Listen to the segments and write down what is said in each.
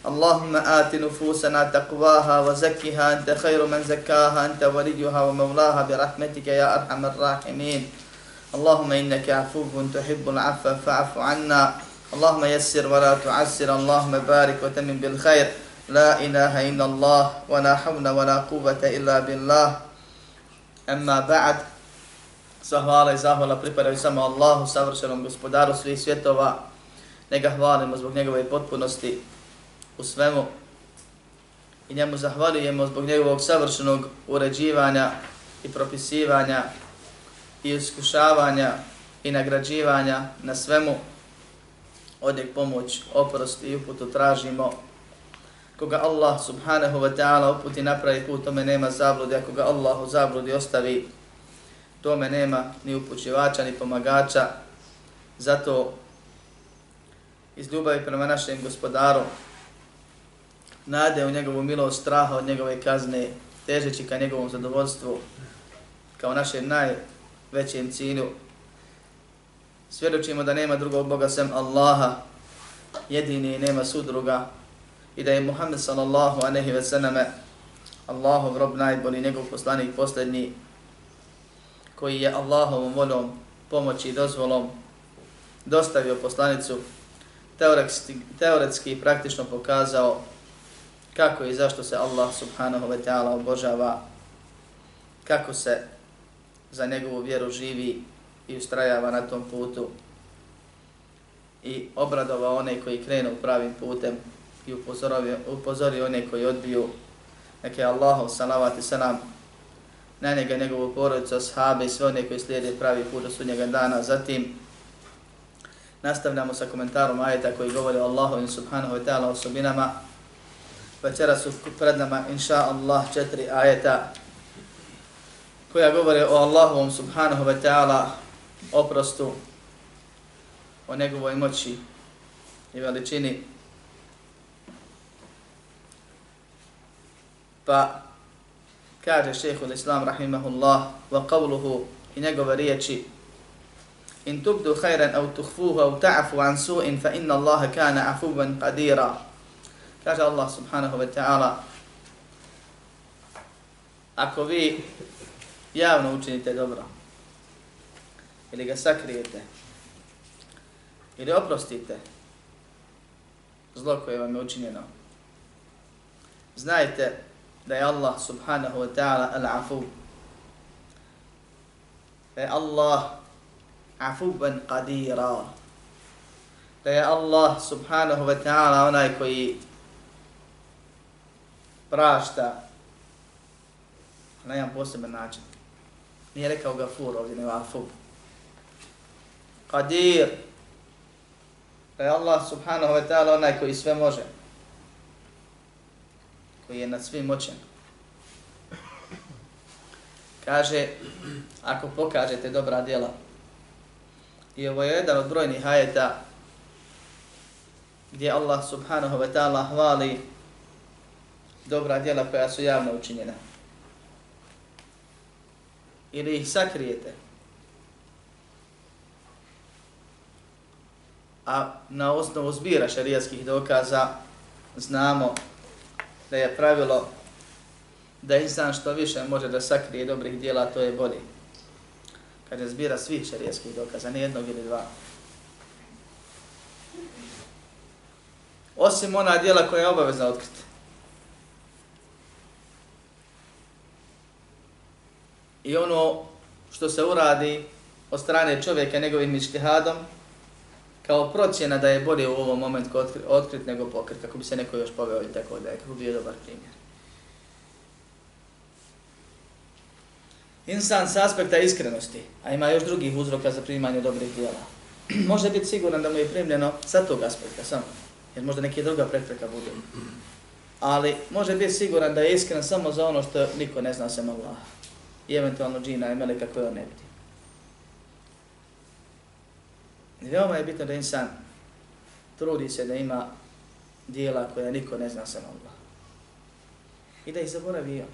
اللهم آت نفوسنا تقواها وزكها أنت خير من زكاها أنت وليها ومولاها برحمتك يا أرحم الراحمين. اللهم إنك عفو تحب العفو فاعف عنا. اللهم يسر ولا تعسر. اللهم بارك وتمن بالخير. لا إله إلا الله ولا حول ولا قوة إلا بالله. أما بعد Zahvala i zahvala pripadaju samo Allahu, savršenom gospodaru svih svjetova. Nega hvalimo zbog njegove potpunosti. U svemu. I njemu zahvaljujemo zbog njegovog savršenog uređivanja i propisivanja i iskušavanja i nagrađivanja na svemu. Od njeg pomoć, oprost i uputu tražimo. Koga Allah subhanahu wa ta'ala uputi napravi put, tome nema zabludi. Ako ga Allah u zabludi ostavi, tome nema ni upućivača, ni pomagača. Zato iz ljubavi prema našem gospodaru, nade u njegovu milost, straha od njegove kazne, težeći ka njegovom zadovoljstvu, kao našem najvećem cilju. Svjedočimo da nema drugog Boga sem Allaha, jedini nema sudruga, i da je Muhammed sallallahu anehi ve sallame Allahov rob najbolji, njegov poslanik posljednji, koji je Allahovom voljom, pomoći i dozvolom dostavio poslanicu, teoretski, teoretski praktično pokazao kako i zašto se Allah subhanahu wa ta'ala obožava, kako se za njegovu vjeru živi i ustrajava na tom putu? I obradova one koji krenu pravim putem i upozori, upozorio one koji odbiju. Neke Allahov salavat i salam na njega, njegovu porodicu, ashabe i sve one koji slijede pravi put do sudnjega dana. Zatim nastavljamo sa komentarom ajeta koji govori o Allahu subhanahu wa ta'ala osobinama. Večera su pred nama, inša Allah, četiri ajeta koja govore o Allahovom subhanahu wa ta'ala oprostu, o njegovoj moći i veličini. Pa kaže šehu l-Islam rahimahullah wa qavluhu i njegove riječi In tubdu khayran au tuhfuhu au ta'afu an su'in fa inna Allaha kana afuban qadira. Kaže Allah subhanahu wa ta'ala, ako vi javno učinite dobro, ili ga sakrijete, ili oprostite zlo koje vam je učinjeno, znajte da je Allah subhanahu wa ta'ala al-afu, da je Allah afuban qadira, da je Allah subhanahu wa ta'ala onaj koji prašta na jedan poseban način. Nije rekao gafur ovdje, nego afub. Qadir, da je Allah subhanahu wa ta'ala onaj koji sve može. Koji je nad svim moćen. Kaže, ako pokažete dobra djela, i ovo je jedan od brojnih ajeta gdje Allah subhanahu wa ta'ala hvali dobra djela koja su javno učinjena. Ili ih sakrijete. A na osnovu zbira šarijatskih dokaza znamo da je pravilo da insan što više može da sakrije dobrih djela, to je bolje. Kad je zbira svih šarijatskih dokaza, ne jednog ili dva. Osim ona djela koja je obavezna otkriti. I ono što se uradi od strane čovjeka njegovim ištihadom, kao procjena da je bolje u ovom momentu otkrit, otkrit nego pokrit, kako bi se neko još poveo i tako da je, kako bi bio dobar primjer. Insan s aspekta iskrenosti, a ima još drugih uzroka za primanje dobrih dijela, može biti siguran da mu je primljeno sa tog aspekta samo. Jer možda neke druga prepreka bude. Ali može biti siguran da je iskren samo za ono što niko ne zna sem Allaha I eventualno džina i meleka koje on ne vidi. Veoma je bitno da insan trudi se da ima dijela koja niko ne zna sam Allah. I da ih zaboravi on.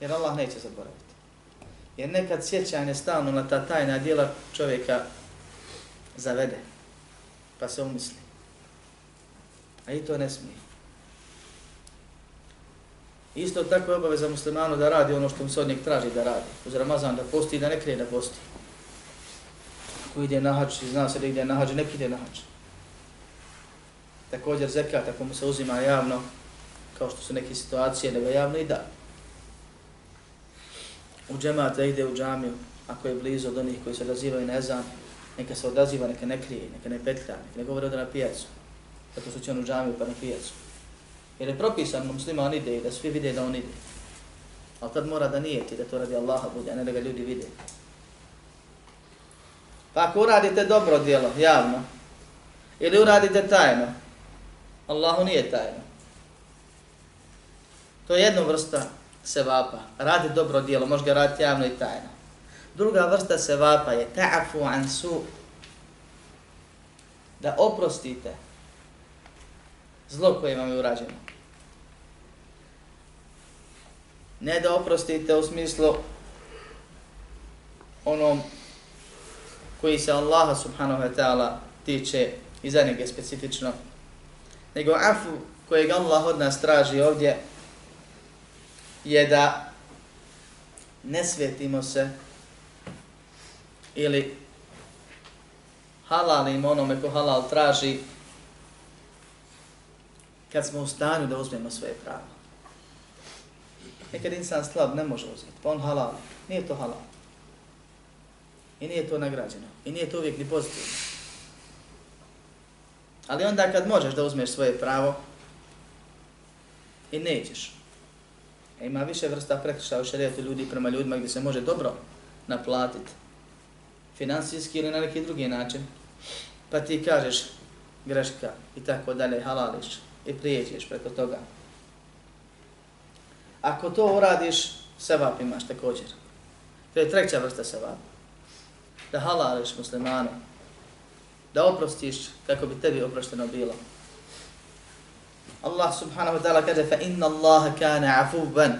Jer Allah neće zaboraviti. Jer nekad sjećanje stalno na ta tajna dijela čovjeka zavede. Pa se umisli. A i to ne smije. Isto tako je obaveza muslimanu da radi ono što mu se od njeg traži da radi. Uz Ramazan da posti i da ne krije da posti. Ako ide na hač, zna se da ide na hač, nek ide na hač. Također zekat, ako mu se uzima javno, kao što su neke situacije, da ga javno i da. U džemata ide u džamiju, ako je blizu od onih koji se odazivaju na ezan, neka se odaziva, neka ne krije, neka ne petlja, neka ne govore na pijacu. Zato su će on u džamiju pa na pijacu. Jer je propisan musliman ide i da svi vide da on ide. Ali tad mora da nije ti da to radi Allaha bude, a ne da ga ljudi vide. Pa ako uradite dobro djelo, javno, ili uradite tajno, Allahu nije tajno. To je jedna vrsta sevapa. Radi dobro djelo, može ga raditi javno i tajno. Druga vrsta sevapa je ta'afu an su. Da oprostite zlo koje vam je urađeno. Ne da oprostite u smislu onom koji se Allaha subhanahu wa ta'ala tiče i za njega specifično, nego afu kojeg Allah od nas traži ovdje je da ne svetimo se ili halalimo onome ko halal traži kad smo u stanju da uzmemo svoje pravo. Nekad insan slab ne može uzeti, pa on halal. Nije to halal. I nije to nagrađeno. I nije to uvijek ni pozitivno. Ali onda kad možeš da uzmeš svoje pravo i nećeš. E ima više vrsta prekršaja u šarijetu ljudi prema ljudima gdje se može dobro naplatiti. Finansijski ili na neki drugi način. Pa ti kažeš greška i tako dalje, halališ i prijeđeš preko toga. Ako to uradiš, sevap imaš također. To je treća vrsta sevapa da halališ muslimanu, da oprostiš kako bi tebi oprošteno bilo. Allah subhanahu wa ta'ala kaže fa inna Allaha kana afuban.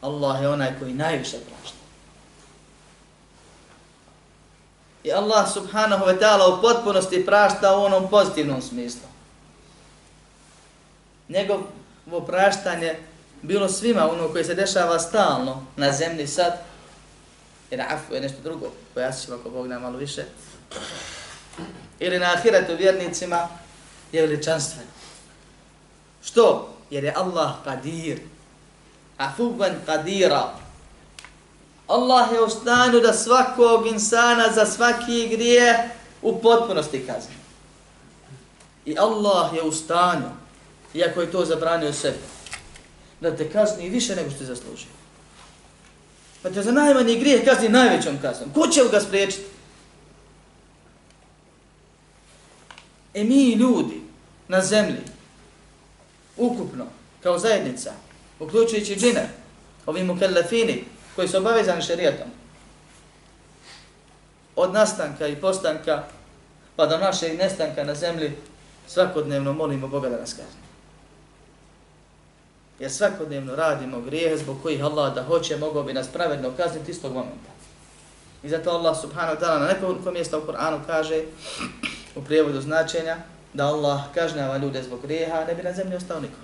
Allah je onaj koji najviše prašta. I Allah subhanahu wa ta'ala u potpunosti prašta u onom pozitivnom smislu. Njegovo praštanje bilo svima ono koje se dešava stalno na zemlji sad, jer afu je nešto drugo, pojasnit ćemo ako Bog nam malo više, ili na ahiretu vjernicima, je veličanstveno. Što? Jer je Allah kadir. Afuban kadira. Allah je u stanju da svakog insana za svaki grije u potpunosti kazni. I Allah je u stanju, iako je to zabranio sebi, da te kazni više nego što ti zaslužio. Pa te za najmanji grijeh kazni najvećom kaznom. Ko će ga spriječiti? E mi ljudi na zemlji, ukupno, kao zajednica, uključujući džine, ovi mukellefini, koji su obavezani šerijatom, od nastanka i postanka, pa do našeg nestanka na zemlji, svakodnevno molimo Boga da nas kazni. Jer svakodnevno radimo grijehe zbog kojih Allah da hoće, mogao bi nas pravedno kazniti istog momenta. I zato Allah subhanahu wa ta'ala na nekoliko mjesta u Kur'anu kaže u prijevodu značenja da Allah kažnjava ljude zbog grijeha, ne bi na zemlji ostao niko.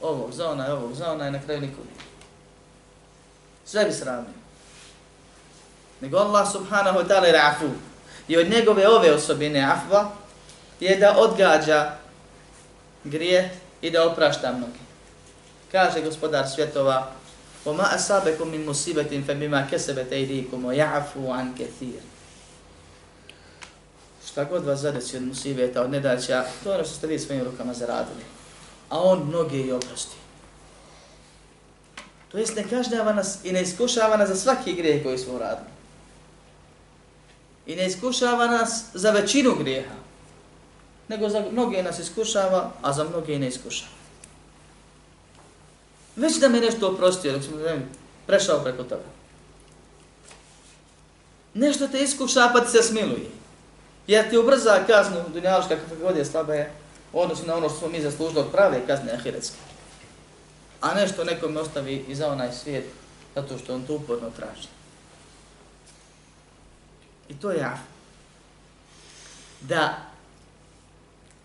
Ovog zona i ovog zona i na kraju niko Sve bi sravnio. Nego Allah subhanahu wa ta'ala je afu. I od njegove ove osobine afva je da odgađa grije i da oprašta mnogi. Kaže gospodar svjetova, وَمَا أَسَابَكُمْ مِنْ مُسِيبَةٍ فَبِمَا كَسَبَتْ أَيْدِيكُمْ وَيَعْفُوا عَنْ كَثِيرٍ Šta god vas zadesi od musibeta, od nedaća, to je ono što ste vi svojim rukama zaradili. A on mnoge i oprosti. To jest ne kažnjava nas i ne iskušava nas za svaki grijeh koji smo uradili. I ne iskušava nas za većinu grijeha, nego za mnoge nas iskušava, a za mnoge ne iskušava. Već da me nešto oprostio, dok sam prešao preko toga. Nešto te iskuša pa ti se smiluje. Jer ti ubrza kaznu dunjaloška kakva god je slaba je, odnosno na ono što smo mi zaslužili od prave kazne ahiretske. A nešto nekom ostavi i za onaj svijet, zato što on to uporno traži. I to je af. Da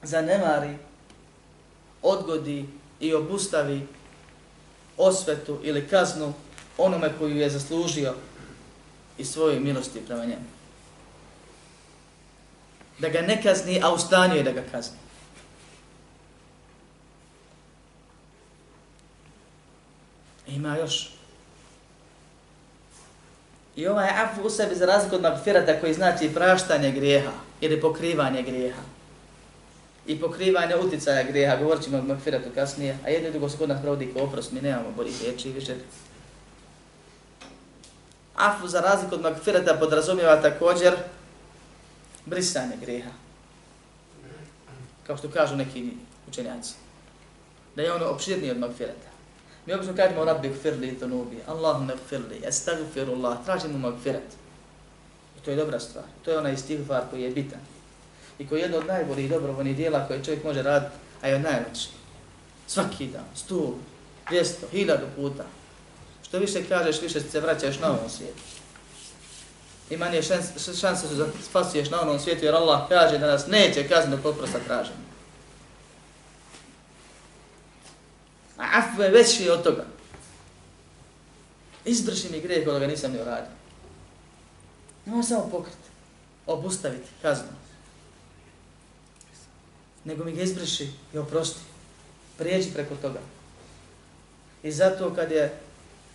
zanemari, odgodi i obustavi osvetu ili kaznu onome koju je zaslužio i svoje milosti prema njemu. Da ga ne kazni, a u stanju je da ga kazni. Ima još. I ovaj afu u sebi za razliku od magfirata koji znači praštanje grijeha ili pokrivanje grijeha i pokrivanje uticaja greha, govorit ćemo o magfiratu kasnije, a jedno i drugo se kod nas provodi kao oprost, mi nemamo boljih riječi više. Afu za razliku od magfirata podrazumijeva također brisanje greha. Kao što kažu neki učenjaci. Da je ono opširnije od magfirata. Mi obično kažemo rabbi gfirli to nubi, gfirli, estagfirullah, tražimo magfirat. I to je dobra stvar. To je onaj istighfar koji je bitan i koji je jedno od najboljih dobrovoljnih dijela koje čovjek može raditi, a je najveći. Svaki dan, stu, dvijesto, hiljadu puta. Što više kažeš, više se vraćaš na ovom svijetu. I manje šanse su da spasuješ na onom svijetu, jer Allah kaže da nas neće kazniti poprosta traženja. A afve veći od toga. Izbrši mi grijeh kod ga nisam ni uradio. Nemoj samo pokriti, obustaviti kaznu nego mi ga izbriši i oprosti. Prijeđi preko toga. I zato kad je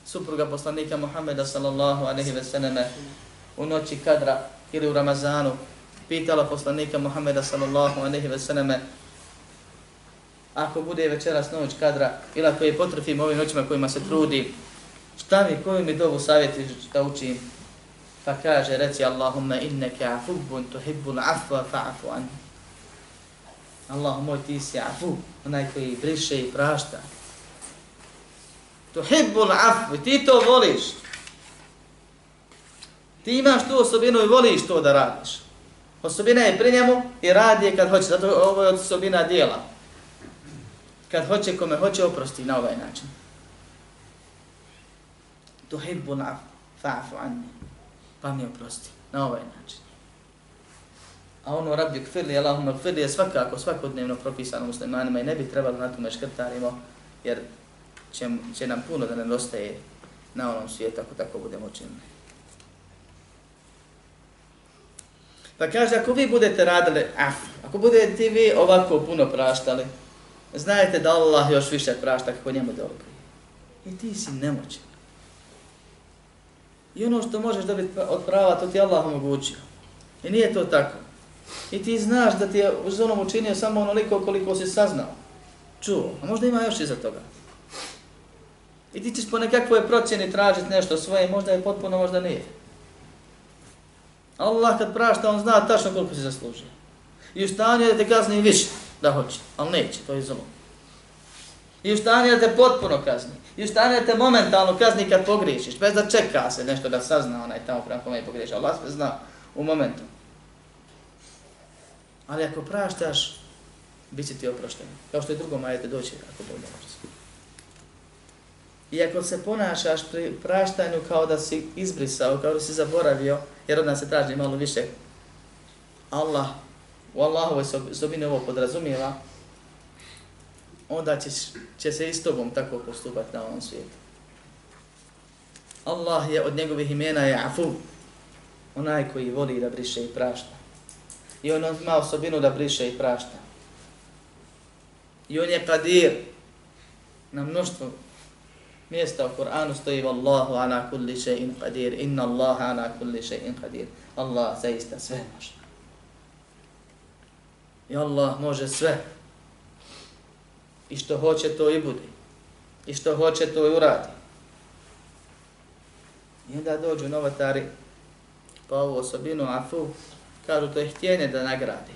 supruga poslanika Muhammeda sallallahu alaihi ve selleme u noći kadra ili u Ramazanu pitala poslanika Muhammeda sallallahu alaihi ve selleme ako bude večeras noć kadra ili ako je potrefim ovim noćima kojima se trudi, šta mi, koju mi dovu savjeti da učim? Pa kaže, reci Allahumma inneke afubbun tuhibbul afva fa'afu anhu. Allah moj ti si afu, onaj koji briše i prašta. Tuhibbul afu, ti to voliš. Ti imaš tu osobinu i voliš to da radiš. Osobina je pri njemu i radi je kad hoće, zato ovo je osobina dijela. Kad hoće kome hoće oprosti na ovaj način. Tuhibbul afu, fa'afu anni. Pa mi oprosti na ovaj način. A ono rabbi kfirli, Allahumma kfirli je svakako, svakodnevno propisano muslimanima i ne bi trebalo na tome škrtarimo, jer će, će nam puno da ne dostaje na onom svijetu ako tako budemo učinili. Pa kaže, ako vi budete radili af, ako budete vi ovako puno praštali, znajte da Allah još više prašta kako njemu dobro. I ti si nemoćan. I ono što možeš dobiti od prava, to ti Allah omogućio. I nije to tako. I ti znaš da ti je u zonom učinio samo onoliko koliko si saznao. Čuo. A možda ima još iza toga. I ti ćeš po nekakvoj procjeni tražiti nešto svoje, možda je potpuno, možda nije. Allah kad prašta, on zna tačno koliko si zaslužio. I u stanju da te kazni više, da hoće, ali neće, to je zlo. I u stanju da te potpuno kazni. I u stanju da te momentalno kazni kad pogriješiš, bez da čeka se nešto da sazna onaj tamo prema kome je pogriješao. Allah sve zna u momentu. Ali ako praštaš, bit će ti oprošteno. Kao što je drugom ajete doći ako Bog ne može. I ako se ponašaš pri praštanju kao da si izbrisao, kao da si zaboravio, jer od nas se traži malo više, Allah, u Allahovoj sobini ovo podrazumijeva, onda će, će se i s tobom tako postupati na ovom svijetu. Allah je od njegovih imena je afu, onaj koji voli da briše i prašta. I on ima osobinu da briše i prašta. I on je kadir. Na mnoštvo mjesta u Kur'anu stoji Wallahu ana kulli shay'in qadir. Inna Allaha ana kulli shay'in qadir. Allah zaista sve može. I Allah može sve. I što hoće to i bude. I što hoće to i uradi. I onda dođu novatari Pa ovu osobinu afu, kažu to je htjenje da nagradi,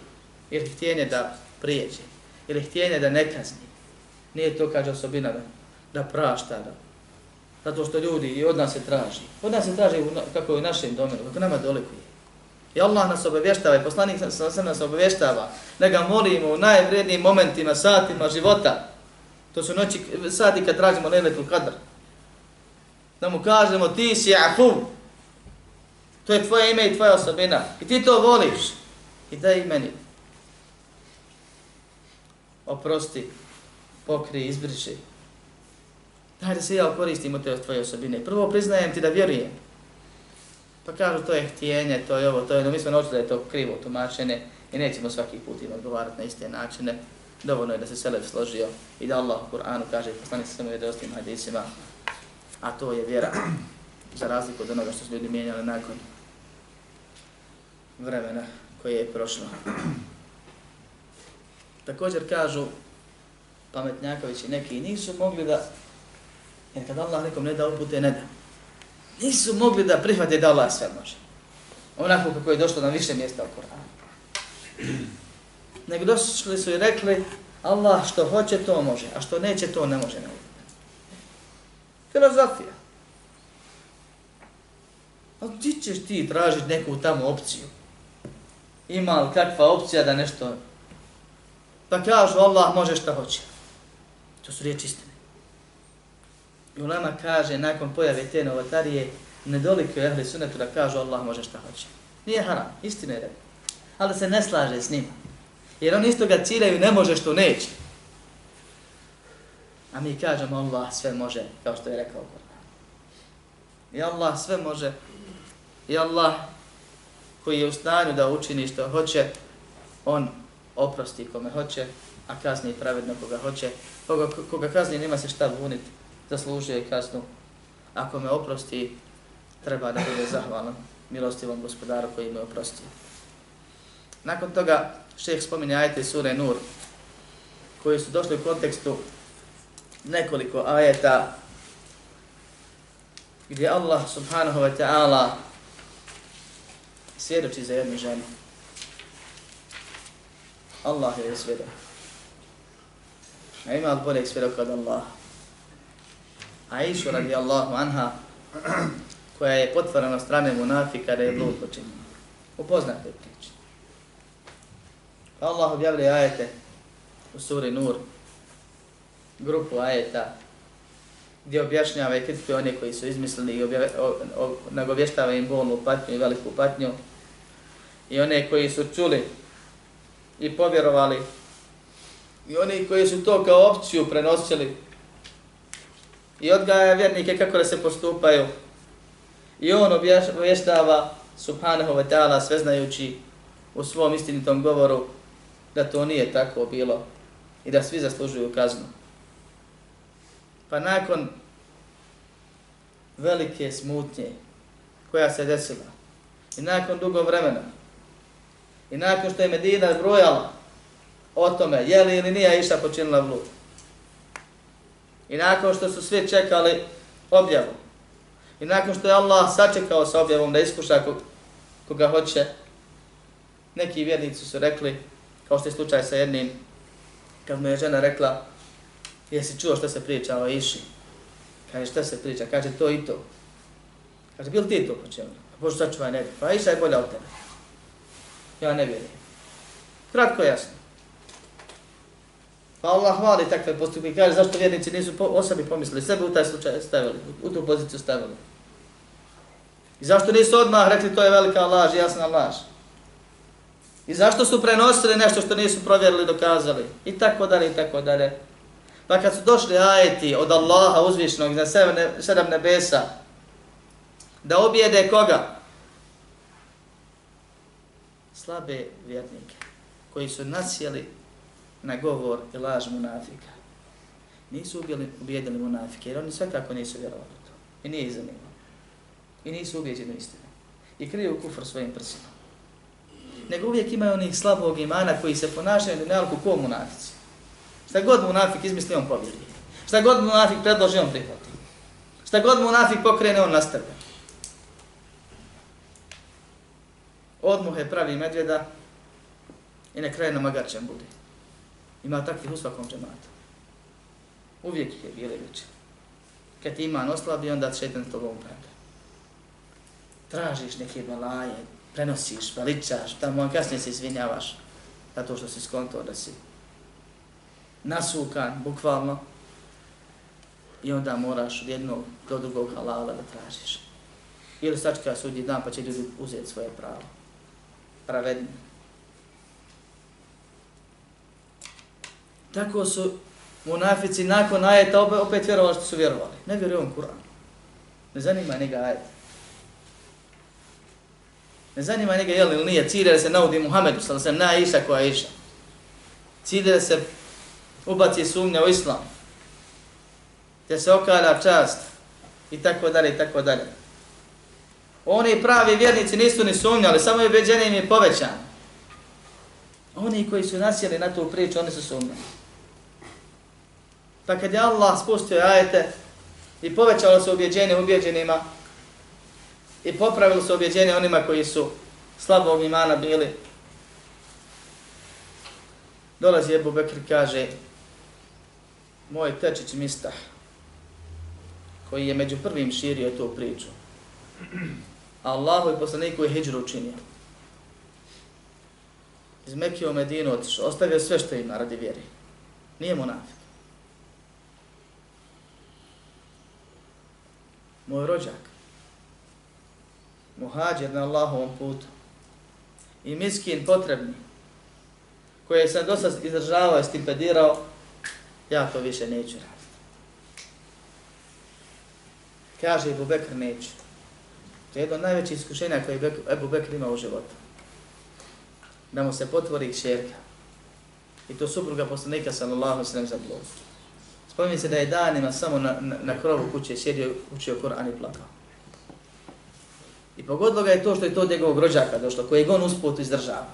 ili htjenje da prijeđe, ili htjenje da ne kazni. Nije to, kaže osobina, da, da prašta, da, zato što ljudi i od nas se traži. Od nas se traži kako je u našem domenu, kako nama dolikuje. I Allah nas obavještava i poslanik sam nas obavještava da ga molimo u najvrednijim momentima, satima života. To su noći, sati kad tražimo neletul kadr. Da mu kažemo ti si afu. To je tvoje ime i tvoja osobina. I ti to voliš. I daj i meni. Oprosti, pokri, izbriši. Daj da se ja koristim od te tvoje osobine. Prvo priznajem ti da vjerujem. Pa kažu to je htijenje, to je ovo, to je, no mi smo naučili da je to krivo tumačene i nećemo svaki put im odgovarati na iste načine. Dovoljno je da se Selef složio i da Allah u Kur'anu kaže, poslani se samo vjerovstvim hadisima, a to je vjera, za razliku od onoga što su ljudi mijenjali nakon vremena koje je prošlo. Također kažu pametnjakovići neki nisu mogli da, jer kad Allah nekom ne da upute, ne da nisu mogli da prihvate da Allah sve može. Onako kako je došlo na više mjesta u Koranu. Nego došli su i rekli, Allah što hoće to može, a što neće to ne može. Ne Filozofija. Ali ti ćeš ti tražiti neku tamo opciju? Ima li kakva opcija da nešto... Pa kažu Allah može šta hoće. To su riječi istine. I ulema kaže, nakon pojave te novatarije nedoliko je ehli sunetu da kažu Allah može šta hoće. Nije haram, istina je rekao. Ali se ne slaže s njima. Jer oni isto ga ciljaju ne može što neće. A mi kažemo Allah sve može, kao što je rekao Kur'an. I Allah sve može. I Allah koji je u stanju da učini što hoće, on oprosti kome hoće, a kazni pravedno koga hoće. Koga, koga kazni nema se šta buniti zaslužio je kaznu. Ako me oprosti, treba da bude zahvalan milostivom gospodaru koji me oprostio. Nakon toga šeheh spominje ajete sure Nur, koji su došli u kontekstu nekoliko ajeta gdje Allah subhanahu wa ta'ala svjedoči za jednu ženu. Allah je svjedok. A ima li boljeg svjedoka od Allaha? Aisha radijallahu anha, koja je potvorena strane munafika da je blud počinjena. Upoznate priče. Pa Allah objavlja ajete u suri Nur, grupu ajeta, gdje objašnjava i kritikuje one koji su izmislili i nagovještava im bolnu patnju i veliku patnju. I one koji su čuli i povjerovali i oni koji su to kao opciju prenosili i odgaja vjernike kako da se postupaju. I on obještava subhanahu wa ta'ala sveznajući u svom istinitom govoru da to nije tako bilo i da svi zaslužuju kaznu. Pa nakon velike smutnje koja se desila i nakon dugo vremena i nakon što je Medina brojala o tome je li ili nije išta počinila blud. I nakon što su svi čekali objavu, i nakon što je Allah sačekao sa objavom da iskuša koga hoće, neki vjernici su rekli, kao što je slučaj sa jednim, kad mu je žena rekla, jesi čuo što se priča o Iši? Kaže, što se priča? Kaže, to i to. Kaže, bil ti to počeo? Bože, sačuvaj, ne Pa Iša je bolja od tebe. Ja ne vjerujem. Kratko jasno. Pa Allah hvali takve postupke i kaže zašto vjernici nisu po, o sebi pomislili, sebe u taj slučaj stavili, u tu poziciju stavili. I zašto nisu odmah rekli to je velika laž, jasna laž. I zašto su prenosili nešto što nisu provjerili, dokazali. I tako dalje, i tako dalje. Pa kad su došli ajeti od Allaha uzvišnog na sedam nebesa, da objede koga? Slabe vjernike, koji su nasjeli na govor i laž munafika. Nisu ubijeli, ubijedili munafike, jer oni svakako nisu vjerovali to. I nije ih zanimalo. I nisu ubijeđeni istinu. I kriju kufr svojim prsima. Nego uvijek imaju onih slabog imana koji se ponašaju na nealku ko munafici. Šta god munafik izmisli, on pobjedi. Šta god munafik predloži, on prihvati. Šta god munafik pokrene, on nastavlja. Odmuhe pravi medvjeda i na kraju na magarčan bude. Ima takvih u svakom džematu. Uvijek je bile večer. Kad ti iman oslabi, onda šetan s tobom upravlja. Tražiš neke balaje, prenosiš, veličaš, tamo on kasnije se izvinjavaš zato što si skonto da si nasukan, bukvalno, i onda moraš od jednog do drugog halala da tražiš. Ili sačka sudi dan pa će ljudi uzeti svoje pravo pravedni. Tako su munafici nakon ajeta opet vjerovali što su vjerovali. Ne vjeruju on Kur'an. Ne zanima njega ajet. Ne zanima njega je li ili nije. Cilje se naudi Muhammedu, sada sam na Iša koja je Iša. Cilje se ubaci sumnja u islam. Te se okala čast. I tako dalje, i tako dalje. Oni pravi vjernici nisu ni sumnjali, samo je ubeđenje im je povećano. Oni koji su nasjeli na tu priču, oni su sumnjali. Pa kad je Allah spustio ajete i povećalo se ubjeđenje ubjeđenima i popravilo se ubjeđenje onima koji su slabog imana bili, dolazi Ebu Bekr kaže moj tečić Mistah koji je među prvim širio tu priču. Allahu i poslaniku je hijđru učinio. Iz Mekije u Medinu otišao, ostavio sve što ima radi vjeri. Nije munafik. moj rođak, muhađer na Allahovom putu i miskin potrebni, koje sam dosta izdržavao i stipendirao, ja to više neću raditi. Kaže Ibu Bekr, neću. To je jedno od najvećih iskušenja koje je Ebu Bekr imao u životu. Da mu se potvori šerka. I to supruga poslanika sallallahu sallam za blogu. Spominje se da je danima samo na, na, na krovu kuće sjedio, učio Koran i plakao. I pogodilo ga je to što je to od njegovog rođaka došlo, koji on usput izdržava.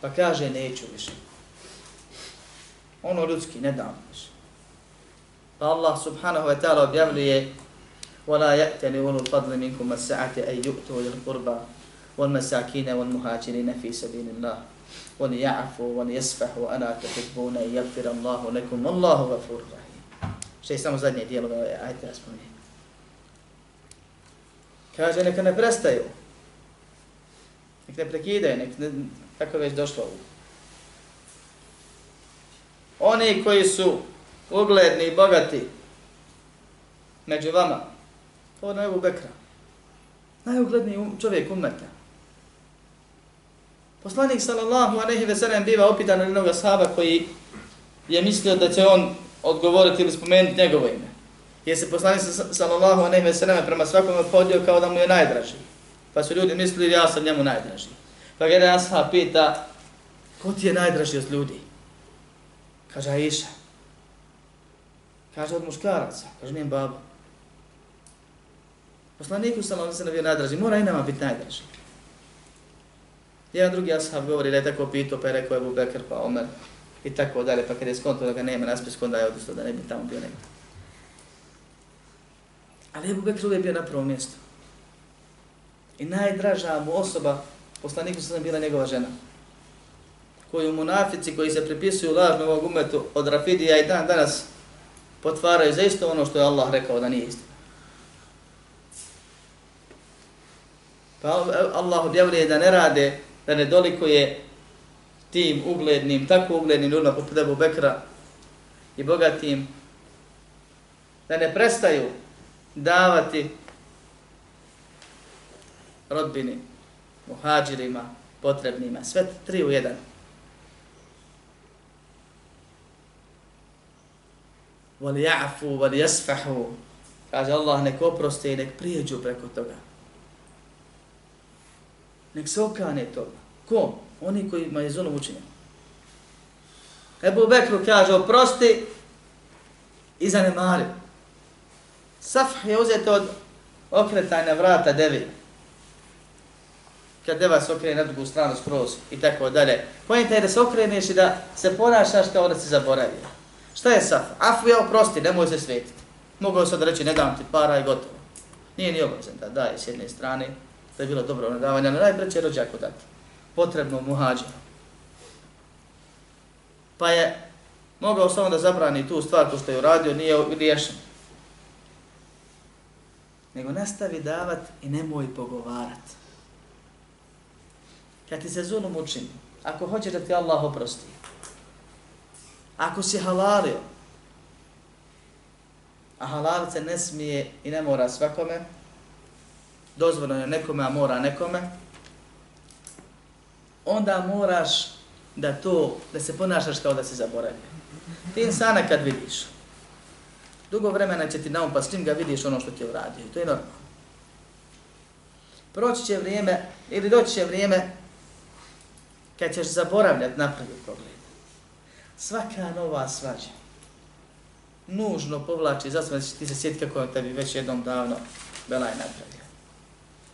Pa kaže, neću više. Ono ljudski, ne dam više. Pa Allah subhanahu wa ta'ala objavljuje وَلَا يَأْتَنِ وَلُوا الْفَضْلِ مِنْكُمْ مَسَّعَةِ أَيْ يُؤْتُوا لِلْقُرْبَى وَالْمَسَاكِينَ وَالْمُهَاجِرِينَ فِي سَبِيلِ اللَّهِ وَلِيَعْفُوا وَلِيَسْفَحُوا أَلَا تُحِبُّونَ يَغْفِرَ اللَّهُ لَكُمْ وَاللَّهُ غَفُورٌ رَحِيمٌ Što je samo zadnje dijelo ove ajte da spominje. Kaže, neka ne prestaju. Nek ne prekidaju, nek ne, tako već došlo. Oni koji su ugledni i bogati među vama, to je Ebu Bekra. Najugledniji um, čovjek umeta. Poslanik sallallahu alejhi ve sellem biva opitan od jednog ashaba koji je mislio da će on odgovoriti ili spomenuti njegovo ime. Jer se poslanik sallallahu alejhi ve sellem prema svakome podio kao da mu je najdraži. Pa su ljudi mislili ja sam njemu najdraži. Pa ga jedan ashab pita ko ti je najdraži od ljudi? Kaže Aisha. Kaže od muškaraca. Kaže njen baba. Poslaniku sallallahu alejhi ve sellem je najdraži. Mora i nama biti najdraži. Jedan drugi ashab govori da je tako pitao, pa je rekao Ebu Bekr, pa Omer, i tako dalje, pa kada je skonto da ga nema na spisku, onda je odustao da ne bi tamo bio nekada. Ali Ebu Bekr uvijek bio na prvom mjestu. I najdraža mu osoba, poslaniku sam bila njegova žena, koju munafici koji se pripisuju lažno ovog umetu od Rafidija i dan danas potvaraju za isto ono što je Allah rekao da nije isto. Pa e, Allah objavljuje da ne rade da ne dolikuje tim uglednim, tako uglednim ljudima poput Ebu Bekra i bogatim, da ne prestaju davati rodbini, muhađirima, potrebnima, sve tri u jedan. Vali ja'fu, vali jasfahu, kaže Allah, nek oproste i nek prijeđu preko toga. Nek se okane toga. Ko? Oni koji ima je zulum učinjen. Ebu Bekru kaže, oprosti i zanemari. Saf je uzeti od okretajna vrata devi. Kad deva se okrene na drugu stranu skroz i tako dalje. Pojenta je da se okreneš i da se ponašaš kao da se zaboravio. Šta je saf? Afu je oprosti, nemoj se svetiti. Mogao sad reći, ne dam ti para i gotovo. Nije ni obrazan da daje s jedne strane, da je bilo dobro ono, nadavanje, ali najpreće rođaku dati. Potrebno mu. Pa je mogao samo da zabrani tu stvar ko što je uradio, nije riješen. Nego nastavi davat i nemoj pogovarat. Kad ti se zulum učini, ako hoće da ti Allah oprosti, ako si halalio, a halal se ne smije i ne mora svakome, dozvoljeno je nekome, a mora nekome, onda moraš da to, da se ponašaš kao da se zaboravio. Ti insana kad vidiš, dugo vremena će ti naum, pa s njim ga vidiš ono što ti je uradio. To je normalno. Proći će vrijeme, ili doći će vrijeme, kad ćeš zaboravljati napravi pogled. Svaka nova svađa nužno povlači za sve, ti se sjeti kako tebi već jednom davno belaj napravi.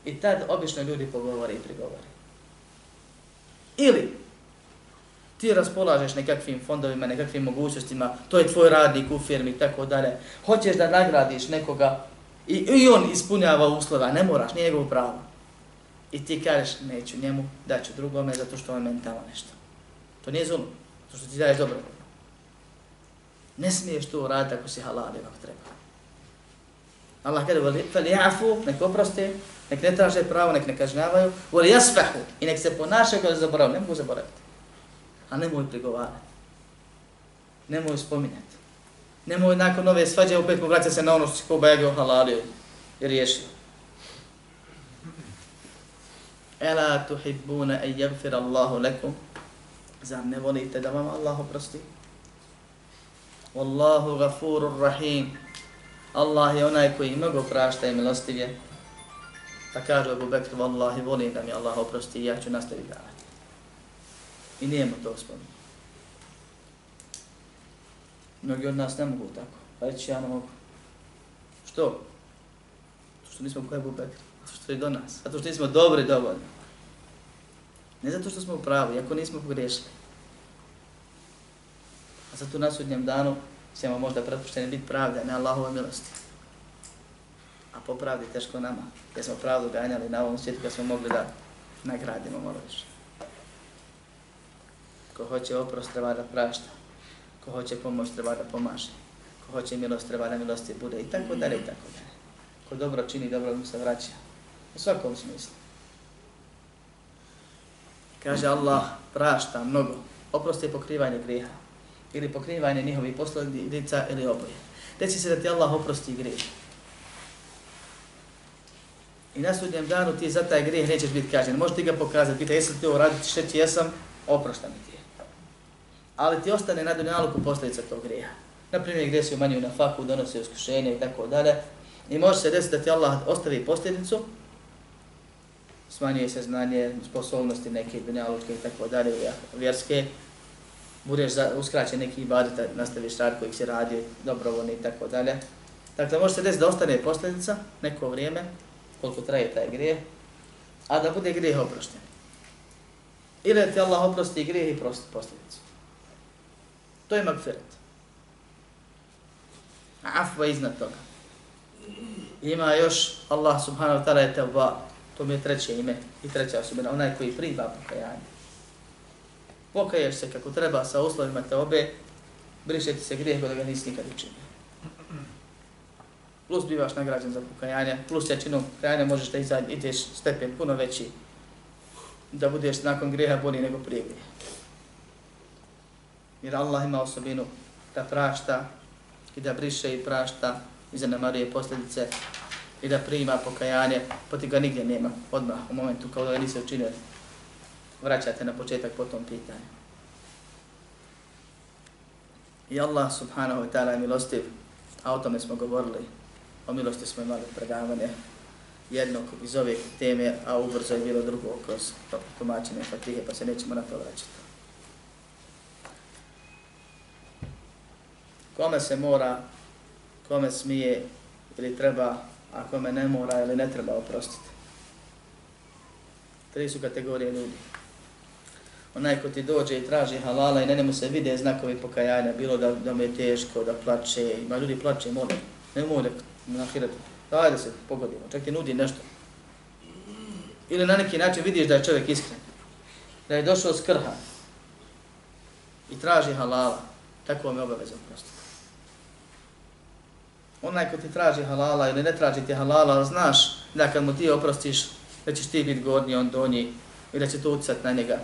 I tad obično ljudi pogovore i prigovore. Ili ti raspolažeš nekakvim fondovima, nekakvim mogućnostima, to je tvoj radnik u firmi i tako dalje. Hoćeš da nagradiš nekoga i, i on ispunjava uslova, ne moraš, nije njegov pravo. I ti kažeš, neću njemu, daću drugome, zato što on meni tamo nešto. To nije zulum, to što ti daješ dobro. Ne smiješ to raditi ako si halal ako treba. Allah kada voli, fali jafu, neko oprosti, nek ne traže pravo, nek ne kažnjavaju, voli jasfahu, i nek se ponašaju kada zaborav, ne mogu zaboraviti. A nemoj prigovarati. Nemoj spominjati. Nemoj nakon ove svađe opet povraćati se na ono što si ko bajagio halalio i riješio. Ela tuhibbuna en jagfir Allahu lekum. Zar ne volite da vam Allah oprosti? Wallahu gafurur rahim. Allah je onaj koji mnogo prašta i milostiv je. Pa kaže Abu Bekr, Wallahi, volim da mi Allah oprosti i ja ću nastaviti davati. I nije mu to spomenuo. Mnogi od nas ne mogu tako. Pa reći ja ne mogu. Što? Zato što nismo koji Abu Bekr. Zato što je do nas. Zato što nismo dobri dovoljno. Ne zato što smo u pravu, iako nismo pogrešili. A zato na sudnjem danu ćemo možda prepušteni biti pravda, ne Allahova milosti. A po pravdi teško nama, jer smo pravdu ganjali na ovom svijetu kad smo mogli da nagradimo malo više. Ko hoće oprost treba da prašta, ko hoće pomoć treba da pomaže, ko hoće milost treba da milosti bude i tako dalje i tako dalje. Ko dobro čini, dobro mu se vraća. U svakom smislu. Kaže Allah, prašta mnogo, oprosti pokrivanje grijeha ili pokrivanje njihovih posljedica ili oboje. Deci se da ti Allah oprosti grijeh. I na sudnjem danu ti za taj grijeh nećeš biti kažen. Možeš ti ga pokazati, pita jesi li ti ovo raditi šta ti jesam, oprošta mi ti je. Ali ti ostane na dunjaluku posljedica tog grijeha. Naprimjer, gdje si umanjio na faku, donosi uskušenje i tako dalje. I može se desiti da ti Allah ostavi posljedicu, smanjuje se znanje, sposobnosti neke dunjalučke i tako dalje, vjerske, budeš za, uskraćen neki ibadet, nastaviš rad koji si radio, dobrovoljni i tako dalje. Dakle, može se desiti da ostane posljedica neko vrijeme, koliko traje taj grijeh, a da bude grijeh oprošten. Ili da ti Allah oprosti grijeh i prosti posljedicu. To je magfiret. Afva iznad toga. Ima još Allah subhanahu wa ta'ala je tevba, to mi je treće ime i treća osobina, onaj koji priba pokajanje pokaješ se kako treba sa uslovima te obe, briše ti se grijeh da ga nisi nikad učinio. Plus bivaš nagrađen za pokajanje, plus jačinom pokajanja možeš da izađe, ideš stepen puno veći, da budeš nakon greha bolji nego prije greha. Jer Allah ima osobinu da prašta i da briše i prašta i zanemaruje posljedice i da prima pokajanje, poti ga nigdje nema odmah u momentu kao da ga nisi učinio vraćate na početak po tom pitanju. I Allah subhanahu wa ta'ala je milostiv, a o tome smo govorili, o milosti smo imali predavanje jednog iz ove teme, a ubrzo je bilo drugo kroz tumačenje Fatihe, pa se nećemo na to vraćati. Kome se mora, kome smije ili treba, a kome ne mora ili ne treba oprostiti. Tri su kategorije ljudi onaj ko ti dođe i traži halala i na njemu se vide znakovi pokajanja, bilo da, da mu je teško, da plače, ima ljudi plače, mole, ne mole na hiratu, daj da se pogodimo, čak ti nudi nešto. ili na neki način vidiš da je čovjek iskren, da je došao s krha i traži halala, tako vam je obavezan prosto. Onaj ko ti traži halala ili ne traži ti halala, znaš da kad mu ti oprostiš, da ćeš ti biti gornji, on donji i da će to utjecati na njega.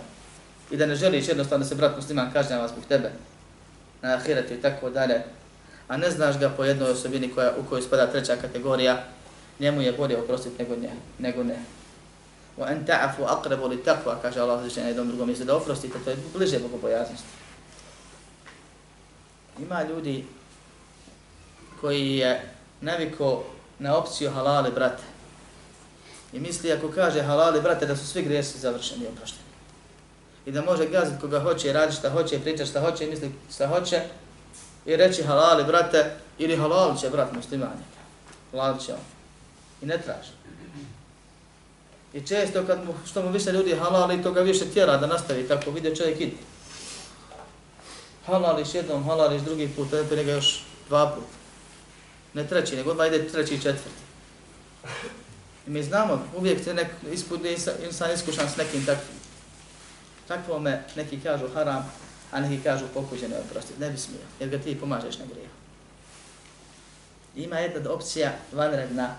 I da ne želiš jednostavno da se brat musliman kažnjava zbog tebe na ahiretu i tako dalje, a ne znaš ga po jednoj osobini koja, u kojoj spada treća kategorija, njemu je bolje oprostiti nego, nje, nego ne. Wa an ta'fu aqrabu li taqwa, kaže Allah uzvišen na jednom drugom mjestu, da oprostite, to je bliže bogobojaznosti. Ima ljudi koji je naviko na opciju halali brate. I misli ako kaže halali brate da su svi grijesi završeni i oprošteni. I da može gaziti koga hoće, radi šta hoće, priča šta hoće, misli šta hoće, i reći halali brate, ili halal će brat muslimani. Halal će on. I ne traži. I često kad mu, što mu više ljudi halali, to ga više tjera da nastavi tako, vide čovjek ide. Halališ jednom, halališ drugi put, to ne ga još dva put. Ne treći, nego odmah ide treći i četvrti. I mi znamo, uvijek se nek, ispod, insan iskušan s nekim takvim. Takvo me neki kažu haram, a neki kažu pokuđeno je oprostiti. Ne bi smio, jer ga ti pomažeš na grijehu. Ima jedna opcija vanredna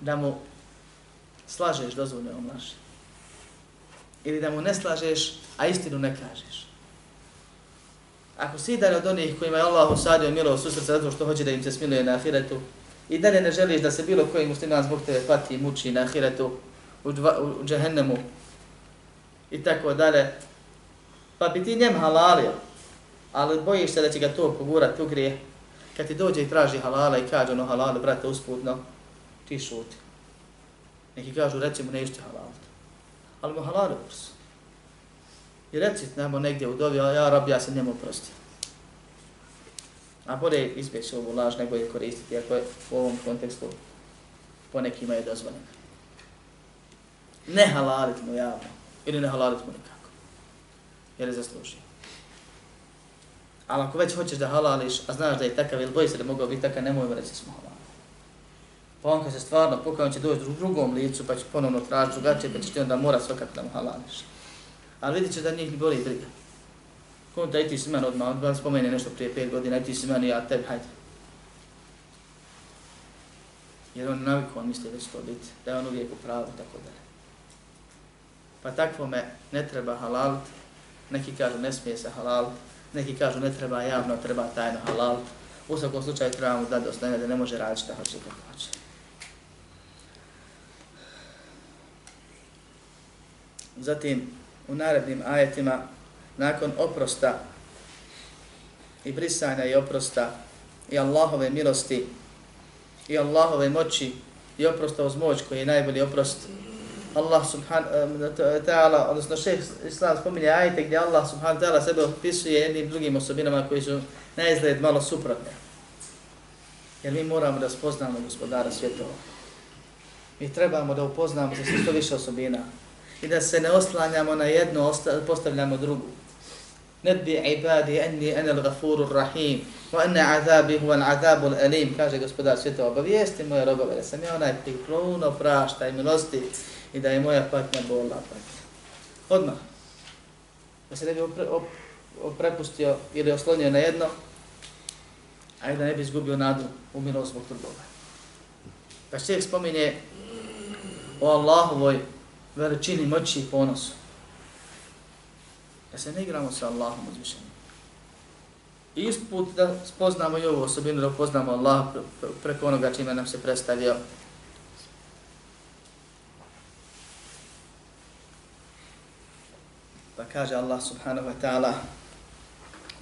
da mu slažeš dozvoljeno laži. Ili da mu ne slažeš, a istinu ne kažeš. Ako si dalje od onih kojima je Allah usadio milost u srce zato što hoće da im se smiluje na ahiretu, i dalje ne želiš da se bilo koji musliman zbog tebe pati i muči na ahiretu, u, dva, u džahennemu, i tako dalje, pa bi ti njem halalio, ali bojiš se da će ga to pogurati u grije, kad ti dođe i traži halala i kaže ono halale, brate, usputno, ti šuti. Neki kažu, reci mu nešto halal. Ali mu halal je prsu. I reci nemo negdje u dobi, ja rab, ja se njemu oprostio. A bolje izbjeći ovu laž nego je koristiti, ako je u ovom kontekstu po nekima je dozvoljeno. Ne halalit mu javno, ili ne halalit mu nikako. Jer je zaslužio. Ali ako već hoćeš da halališ, a znaš da je takav ili boji se da mogao biti takav, nemoj mu reći smo halali. Pa on kad se stvarno pokaja, on će doći u drugom licu, pa će ponovno tražiti drugačije, pa će ti onda mora svakako da mu halališ. Ali vidit će da njih boli briga. Kom da i ti si meni odmah, odmah spomeni nešto prije pet godina, i ti si meni, ja tebi, hajde. Jer on naviku, on misli da će to biti, da je on uvijek u pravu, tako da. Pa takvo me ne treba halaliti, neki kažu ne smije se halal, neki kažu ne treba javno, treba tajno halal. U svakom slučaju trebamo da dostane da ne može raditi šta hoće kako hoće. Zatim, u narednim ajetima, nakon oprosta i brisanja i oprosta i Allahove milosti i Allahove moći i oprosta uz moć koji je najbolji oprost, Allah subhanahu wa ta'ala, odnosno šeh Islam spominje ajte gdje Allah subhanahu wa ta'ala sebe opisuje jednim drugim osobinama koji su na izgled malo suprotne. Jer mi moramo da spoznamo gospodara svjetova. Mi trebamo da upoznamo se što više osobina i da se ne oslanjamo na jedno, postavljamo drugu. Nebbi ibadi enni enel gafurur rahim, wa ene azabi huvan azabul alim, kaže gospodar svjetova, obavijesti moje robove, da sam ja onaj koji pruno prašta i milosti i da je moja patnja bolna patnja. Odmah. Da se ne bi opre, op, prepustio ili oslonio na jedno, a da ne bi izgubio nadu u milost zbog trgova. Pa čovjek spominje o Allahovoj veličini, moći i ponosu. Da se ne igramo sa Allahom uzvišenim. I isput da spoznamo i ovu osobinu, da upoznamo Allah preko onoga čime nam se predstavio. Kaže Allah subhanahu wa ta'ala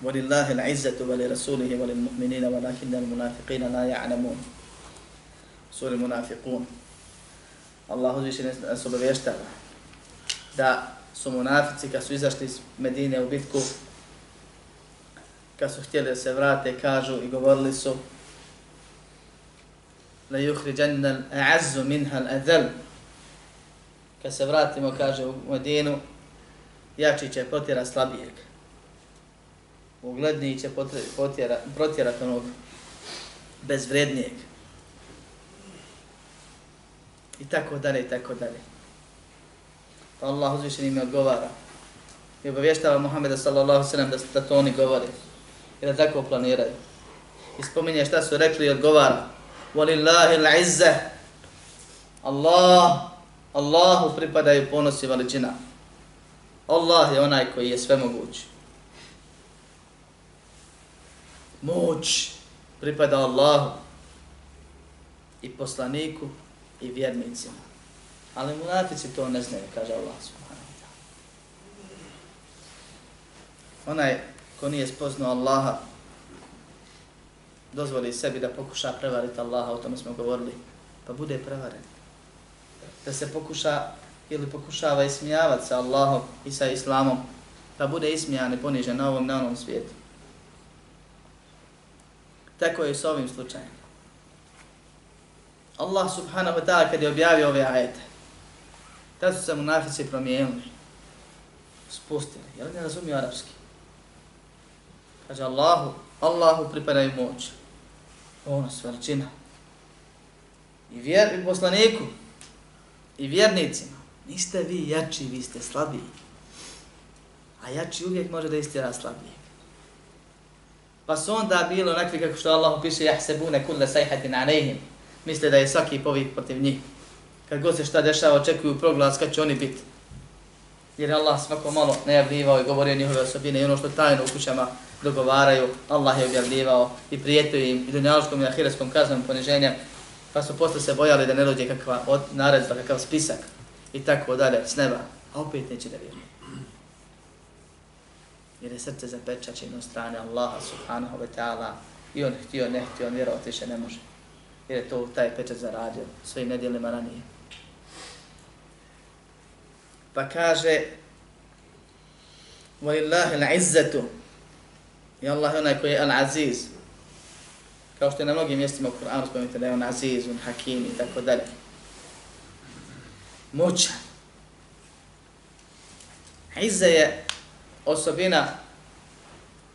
وَلِلَّهِ الْعِزَّةُ وَلِرَسُولِهِ وَلِلْمُؤْمِنِينَ وَلَكِنَّ الْمُنَافِقِينَ لَا يَعْلَمُونَ Sura Munafiqun. Allah uzviše nas obavještava da su munafici kad su izašli iz Medine u bitku, kad su htjeli da se vrate, kažu i govorili su la yukhrijanna al-a'azzu minha. Kad se vratimo, kaže u Medinu, jači će potjera slabijeg. Ugledniji će potjera, protjerat onog bezvrednijeg i tako dalje i tako dalje. Pa Allah uzvišen mi odgovara. I obavještava Muhammeda sallallahu sallam da, da to oni govore. I da tako planiraju. I spominje šta su rekli i odgovara. Walillahi izza. Allah, Allahu pripadaju ponosi veličina. Allah je onaj koji je sve moguć. Moć pripada Allahu i poslaniku i vjernicima. Ali munafici to ne znaju, kaže Allah subhanahu wa ta'ala. Onaj ko nije spoznao Allaha, dozvoli sebi da pokuša prevariti Allaha, o tome smo govorili, pa bude prevaren. Da se pokuša ili pokušava ismijavati sa Allahom i sa Islamom, pa bude ismijan i ponižen na ovom na onom svijetu. Tako je i s ovim slučajem. Allah subhanahu wa ta'ala kad je objavio ove ajete, tad su se munafici promijenili, spustili, jer ne razumiju arapski? Kaže Allahu, Allahu pripadaju moć, ponos, veličina. I, vjer, i poslaniku, i vjernicima, niste vi jači, vi ste slabiji. A jači uvijek može da istira slabiji. Pa su onda bilo onakvi kako što Allah piše, jahsebune kulle sajhatin anehim, misle da je svaki povik protiv njih. Kad god se šta dešava, očekuju proglas kad će oni biti. Jer Allah svako malo najavljivao i govorio njihove osobine i ono što tajno u kućama dogovaraju, Allah je objavljivao i prijetio im i dunjaloškom i ahiretskom kaznom poniženja, pa su posle se bojali da ne dođe kakva od naredba, kakav spisak i tako dalje s neba, a opet neće da vjeruju. Jer je srce zapečačeno od strane Allaha subhanahu wa ta'ala i on htio, ne htio, on vjerovati više ne može jer je to taj pečat zaradio svojim nedjelima ranije. Pa kaže وَلِلَّهِ الْعِزَّةُ I Allah je onaj koji je Al-Aziz. Kao što je na mnogim mjestima u Kur'anu spomenuti da je on Aziz, on Hakim i tako dalje. Moćan. Izza je osobina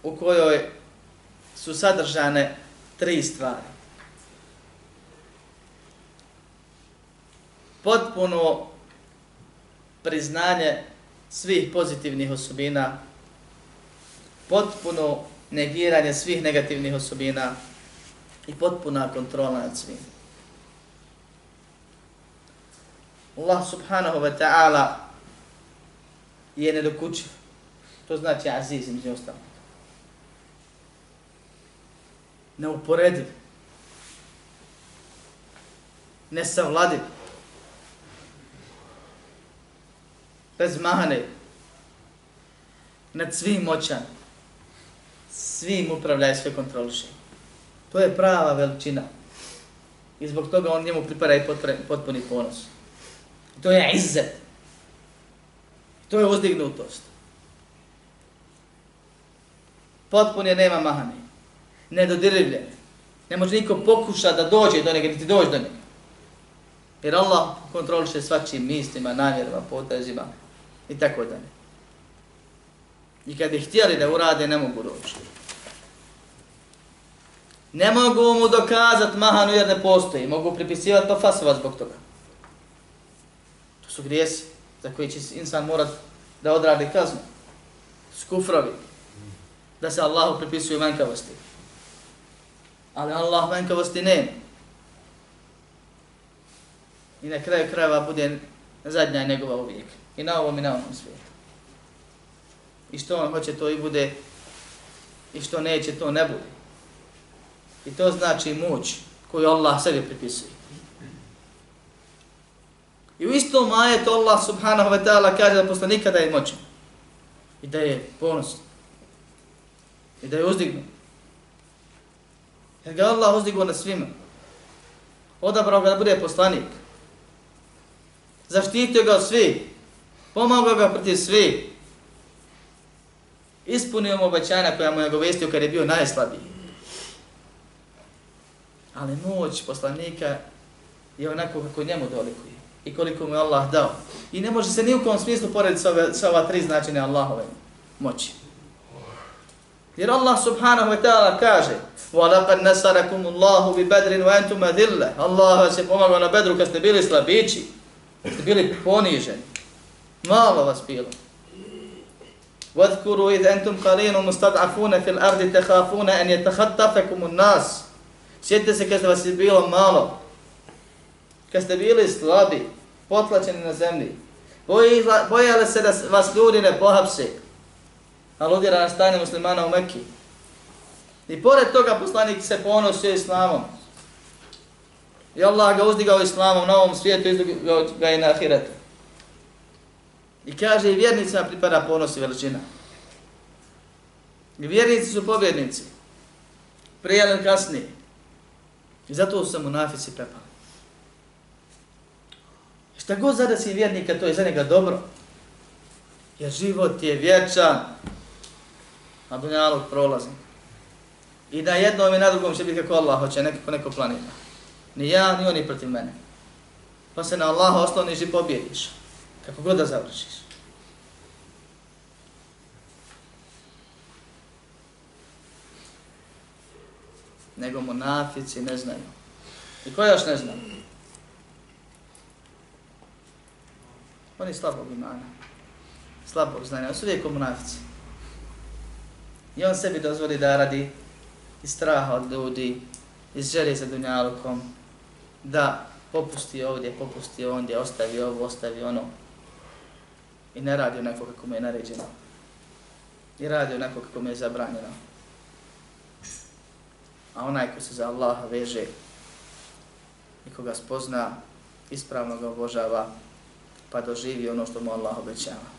u kojoj su sadržane tri stvari. potpuno priznanje svih pozitivnih osobina, potpuno negiranje svih negativnih osobina i potpuna kontrola nad svim. Allah subhanahu wa ta'ala je nedokućiv. To znači aziz, među ostalo. Neuporediv. Nesavladiv. bez mahane, nad svim moćan, svim upravlja i sve kontroliše. To je prava veličina. I zbog toga on njemu pripara i potpuni ponos. To je izzet. To je uzdignutost. Potpun je nema mahane. Nedodirljiv Ne može niko pokuša da dođe do njega, niti dođe do njega. Jer Allah kontroliše svačim mislima, namjerima, potezima, i tako dalje. I kad bi htjeli da urade, ne mogu doći. Ne mogu mu dokazat mahanu jer ne postoji. Mogu pripisivati pa fasova zbog toga. Su grijesi za koji će insan morat da odradi kaznu. Skufrovi. Da se Allahu pripisuju manjkavosti. Ali Allah manjkavosti nema. I na kraju krajeva bude zadnja njegova uvijek i na ovom i na ovom svijetu. I što on hoće to i bude i što neće to ne bude. I to znači moć koju Allah sebi pripisuje. I u istom ajetu Allah subhanahu wa ta'ala kaže da posle nikada je moćan. I da je ponosan. I da je uzdignut. Jer ga Allah uzdigao na svima. Odabrao ga da bude poslanik. Zaštitio ga od svih pomogao ga protiv svi. Ispunio mu obećanja koja mu je govestio kad je bio najslabiji. Ali moć poslanika je onako kako njemu dolikuje i koliko mu je Allah dao. I ne može se ni u kom smislu porediti sa, ove, sa ova tri značine Allahove moći. Jer Allah subhanahu wa ta'ala kaže وَلَقَدْ نَسَرَكُمُ اللَّهُ بِبَدْرٍ وَأَنْتُمَ ذِلَّ Allah vas je pomagao na bedru kad ste bili slabići, ste bili poniženi Malo vas bilo. وَذْكُرُوا إِذْ أَنْتُمْ قَلِينُ مُسْتَدْعَفُونَ فِي الْأَرْضِ تَخَافُونَ أَنْ يَتَخَطَّفَكُمُ النَّاسِ Sjetite se kad vas je bilo malo, kad ste bili slabi, potlačeni na zemlji, Bojale se da vas ljudi ne pohapse, aludira na stanje muslimana u Mekki. I pored toga poslanik se ponosio islamom. I Allah ga uzdigao islamom na ovom svijetu, izdigao ga i na ahiretu. I kaže, i vjernicima pripada ponos i veličina. I vjernici su pobjednici. Prije ili kasnije. I zato su se munafici prepali. Šta god zadesi vjernika, to je za njega dobro. Jer život je vječan. A dunjalog prolazi. I na jednom i na drugom će biti kako Allah hoće, nekako neko planira. Ni ja, ni oni protiv mene. Pa se na Allaha osloniš i pobjediš. Kako god da završiš. Nego monafici ne znaju. I ko još ne zna? Oni slabog imana. Slabog znanja. Su uvijek monafici. I on sebi dozvoli da radi iz straha od ljudi, iz želje za dunjalukom, da popusti ovdje, popusti ondje, ostavi ovo, ostavi ono. I ne radi onako kako mu je naređeno. I radi onako kako mu je zabranjeno. A onaj ko se za Allaha veže i koga spozna, ispravno ga obožava, pa doživi ono što mu Allah obećava.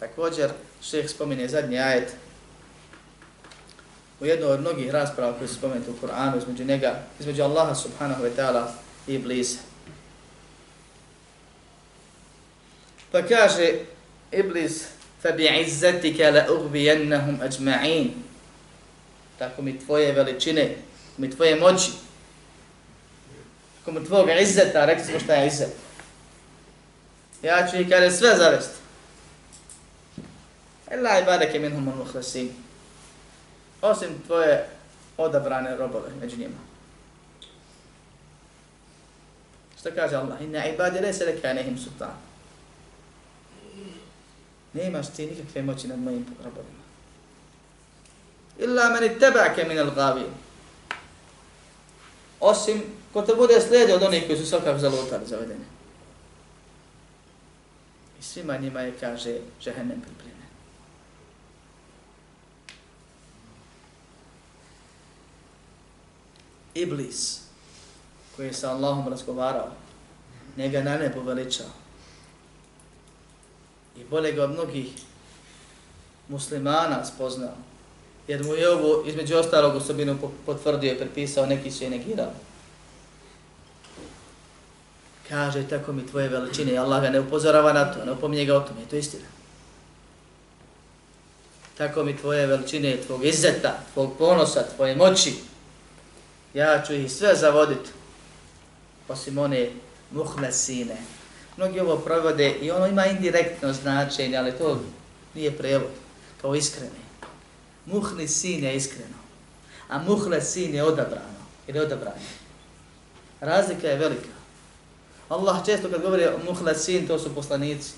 Također, šeh spominje zadnji ajet u jednoj od mnogih rasprava koje su spomenuti u Kur'anu između njega, između Allaha subhanahu wa ta'ala i Iblisa. Pa kaže Iblis, فَبِعِزَّتِكَ لَأُغْبِيَنَّهُمْ أَجْمَعِينَ Tako mi tvoje veličine, mi tvoje moći, tako mi tvojeg izzeta, rekli smo šta je izzet. Ja ću ih kada sve zavesti. Ela i bareke minhum al muhlasin. Osim tvoje odabrane robove među njima. Što kaže Allah? Inna ibadi lese leka nehim sultan. Ne imaš ti nikakve moći nad mojim robovima. Illa meni tebake min al gavi. Osim ko te bude slijedio od onih koji su svakak zalutali zavedeni. I svima njima je, kaže, žehennem pripremljen. Iblis, koji je sa Allahom razgovarao, njega na nebu veličao. I bolje ga od mnogih muslimana spoznao, jer mu je ovo između ostalog osobinu potvrdio i prepisao, neki su je negirali. Kaže, tako mi tvoje veličine, Allah ga ne upozorava na to, ne upominje ga o tome, to je istina. Tako mi tvoje veličine, tvog izzeta, tvog ponosa, tvoje moći, ja ću ih sve zavoditi, osim one muhlesine. Mnogi ovo provode i ono ima indirektno značenje, ali to nije prevod, kao iskreni. Muhli je iskreno, a muhlesin je odabrano, ili odabranje. Razlika je velika. Allah često kad govori o muhlasin, to su poslanici.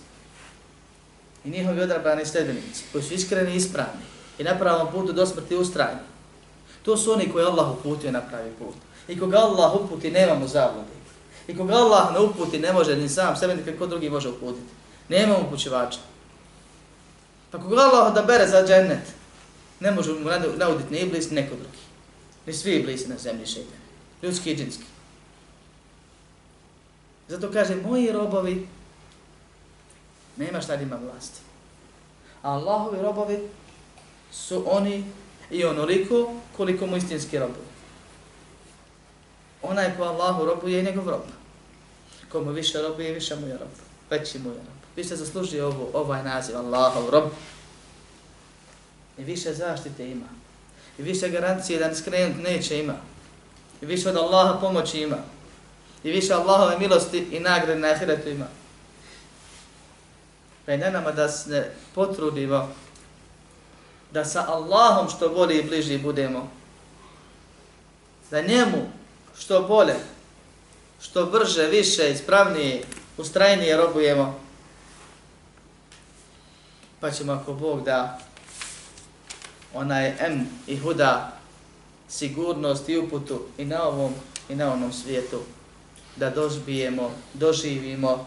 I njihovi odabrani sljedbenici, koji su iskreni i ispravni i na pravom putu do smrti ustrajni. To su oni koji Allah uputio na pravi put. I koga Allah uputi, nema mu zavodi. I koga Allah ne uputi, ne može ni sam sebe, ni kako drugi može uputiti. Nema mu upućivača. Pa koga Allah da bere za džennet, ne može mu nauditi ni iblis, ni neko drugi. Ni svi iblisi na zemlji šeitani. Ljudski i džinski. Zato kaže, moji robovi, nema šta ima vlasti. A Allahovi robovi su oni i onoliko koliko mu istinski robovi. Onaj ko Allahu robuje je njegov rob. Komu više robuje, više mu je rob. Veći mu je rob. Više zasluži ovo, ovaj naziv Allahov rob. I više zaštite ima. I više garancije da skrenut neće ima. I više od Allaha pomoći ima. I više Allahove milosti i nagrade na ahiretu ima. Pa je na nama da se potrudimo da sa Allahom što bolje i bliži budemo. Da njemu što bolje, što brže, više, ispravnije ustrajnije robujemo, pa ćemo ako Bog da onaj M i huda sigurnost i uputu i na ovom i na onom svijetu da dožbijemo, doživimo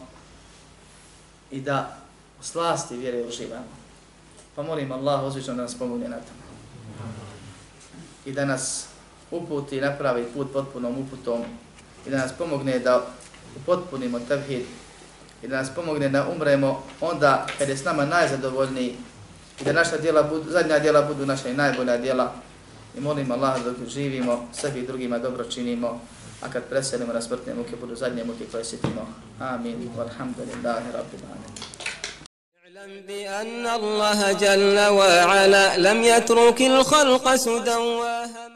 i da u slasti vjere uživamo. Pa molim Allah uzvično da nas pomogne na tome. I da nas uputi i napravi put potpunom uputom i da nas pomogne da upotpunimo tevhid i da nas pomogne da umremo onda kad je s nama najzadovoljniji i da naša djela budu, zadnja djela budu naša i najbolja djela. I molim Allah dok živimo, sebi i drugima dobro činimo, a kad preselimo na smrtne muke budu zadnje muke koje sjetimo. Amin. Walhamdulillahi rabbil alamin. اعلم بأن الله جل وعلا لم يترك الخلق سدى